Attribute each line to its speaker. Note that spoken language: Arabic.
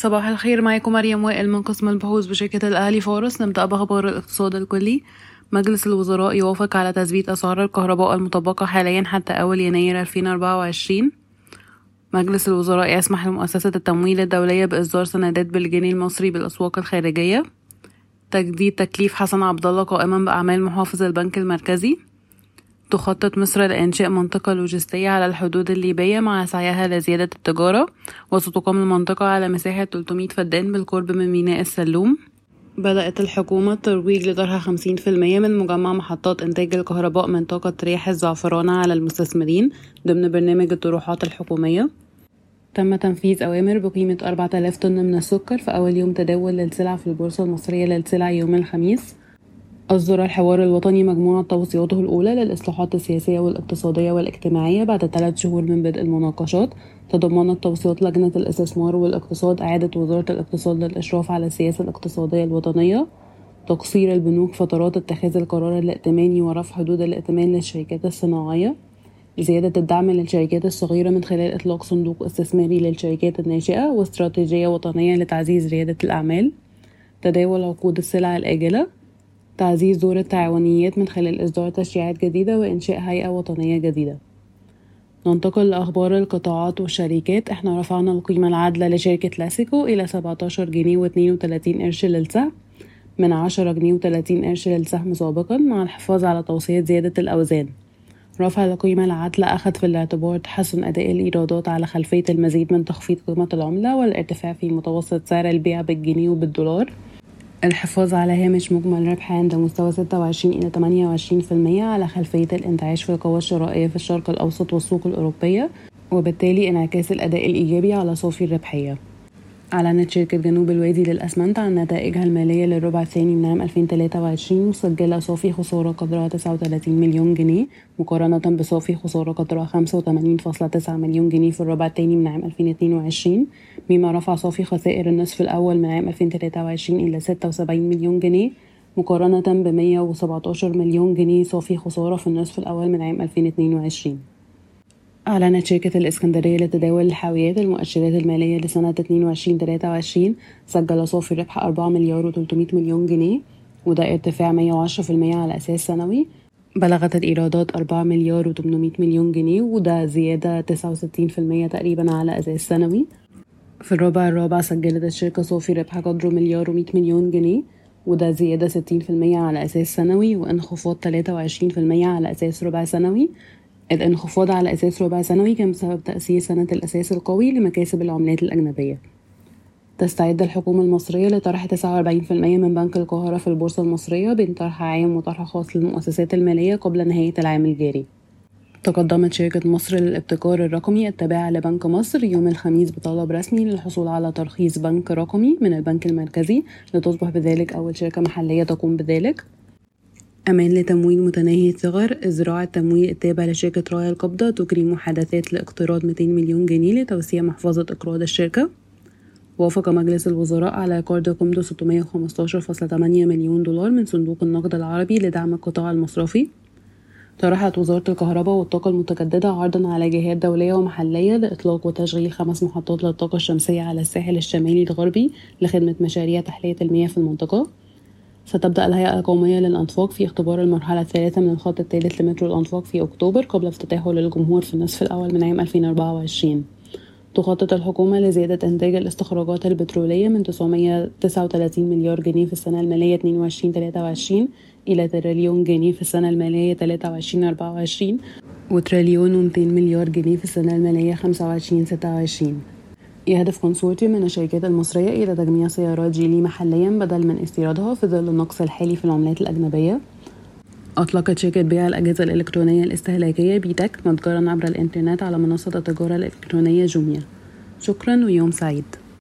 Speaker 1: صباح الخير معكم مريم وائل من قسم البحوث بشركة الأهلي فارس نبدأ بأخبار الاقتصاد الكلي. مجلس الوزراء يوافق على تثبيت أسعار الكهرباء المطبقة حاليا حتى أول يناير 2024 مجلس الوزراء يسمح لمؤسسة التمويل الدولية بإصدار سندات بالجنيه المصري بالأسواق الخارجية. تجديد تكليف حسن عبد الله قائما بأعمال محافظ البنك المركزي. تخطط مصر لإنشاء منطقة لوجستية على الحدود الليبية مع سعيها لزيادة التجارة وستقام المنطقة على مساحة 300 فدان بالقرب من ميناء السلوم. بدأت الحكومة الترويج لطرح 50% من مجمع محطات إنتاج الكهرباء من طاقة رياح الزعفرانة على المستثمرين ضمن برنامج الطروحات الحكومية. تم تنفيذ أوامر بقيمة 4000 طن من السكر في أول يوم تداول للسلع في البورصة المصرية للسلع يوم الخميس. أصدر الحوار الوطني مجموعة توصياته الأولى للإصلاحات السياسية والاقتصادية والاجتماعية بعد ثلاث شهور من بدء المناقشات. تضمنت توصيات لجنة الاستثمار والاقتصاد إعادة وزارة الاقتصاد للإشراف على السياسة الاقتصادية الوطنية. تقصير البنوك فترات اتخاذ القرار الائتماني ورفع حدود الائتمان للشركات الصناعية. زيادة الدعم للشركات الصغيرة من خلال إطلاق صندوق استثماري للشركات الناشئة واستراتيجية وطنية لتعزيز ريادة الأعمال. تداول عقود السلع الآجلة. تعزيز دور التعاونيات من خلال إصدار تشريعات جديدة وإنشاء هيئة وطنية جديدة. ننتقل لأخبار القطاعات والشركات. إحنا رفعنا القيمة العادلة لشركة لاسيكو إلى 17 جنيه واتنين وتلاتين قرش للسهم من عشرة جنيه وتلاتين قرش للسهم سابقا مع الحفاظ على توصية زيادة الأوزان. رفع القيمة العادلة أخذ في الاعتبار تحسن أداء الإيرادات على خلفية المزيد من تخفيض قيمة العملة والارتفاع في متوسط سعر البيع بالجنيه وبالدولار. الحفاظ على هامش مجمل. ربح عند مستوى 26 إلى 28% على خلفية الانتعاش في القوى الشرائية في الشرق الأوسط والسوق الأوروبية وبالتالي انعكاس الأداء الإيجابي على صافي الربحية. أعلنت شركة جنوب الوادي للأسمنت عن نتائجها المالية للربع الثاني من عام 2023 مسجلة صافي خسارة قدرها 39 مليون جنيه مقارنة بصافي خسارة قدرها 85.9 مليون جنيه في الربع الثاني من عام 2022 مما رفع صافي خسائر النصف الأول من عام 2023 إلى 76 مليون جنيه مقارنة ب 117 مليون جنيه صافي خسارة في النصف الأول من عام 2022 أعلنت شركة الإسكندرية لتداول الحاويات المؤشرات المالية لسنة 22-23 سجل صافي ربح 4 مليار و300 مليون جنيه وده ارتفاع 110% على أساس سنوي. بلغت الإيرادات 4 مليار و800 مليون جنيه وده زيادة 69% تقريبا على أساس سنوي. في الربع الرابع سجلت الشركة صافي ربح قدره مليار و100 مليون جنيه وده زيادة 60% على أساس سنوي وانخفاض 23% على أساس ربع سنوي. الانخفاض على أساس ربع سنوي كان بسبب تأثير سنة الأساس القوي لمكاسب العملات الأجنبية. تستعد الحكومة المصرية لطرح 49% من بنك القاهرة في البورصة المصرية بين طرح عام وطرح خاص للمؤسسات المالية قبل نهاية العام الجاري. تقدمت شركة مصر للابتكار الرقمي التابعة لبنك مصر يوم الخميس بطلب رسمي للحصول على ترخيص بنك رقمي من البنك المركزي لتصبح بذلك أول شركة محلية تقوم بذلك. أمان لتمويل متناهي الصغر إزراع التمويل التابع لشركة رايا القبضة تجري محادثات لاقتراض 200 مليون جنيه لتوسيع محفظة إقراض الشركة. وافق مجلس الوزراء على قرض قيمته 615.8 مليون دولار من صندوق النقد العربي لدعم القطاع المصرفي. طرحت وزارة الكهرباء والطاقة المتجددة عرضا على جهات دولية ومحلية لإطلاق وتشغيل خمس محطات للطاقة الشمسية على الساحل الشمالي الغربي لخدمة مشاريع تحلية المياه في المنطقة. ستبدأ الهيئة القومية للأنفاق في اختبار المرحلة الثالثة من الخط الثالث لمترو الأنفاق في أكتوبر قبل افتتاحه للجمهور في النصف الأول من عام 2024 تخطط الحكومة لزيادة إنتاج الاستخراجات البترولية من 939 مليار جنيه في السنة المالية 22-23 إلى تريليون جنيه في السنة المالية 23-24 وتريليون و200 مليار جنيه في السنة المالية 25-26 يهدف كونسورتيوم من الشركات المصرية إلى تجميع سيارات جيلي محليا بدل من استيرادها في ظل النقص الحالي في العملات الأجنبية. أطلقت شركة بيع الأجهزة الإلكترونية الاستهلاكية بيتك متجرا عبر الإنترنت على منصة التجارة الإلكترونية جوميا. شكرا ويوم سعيد.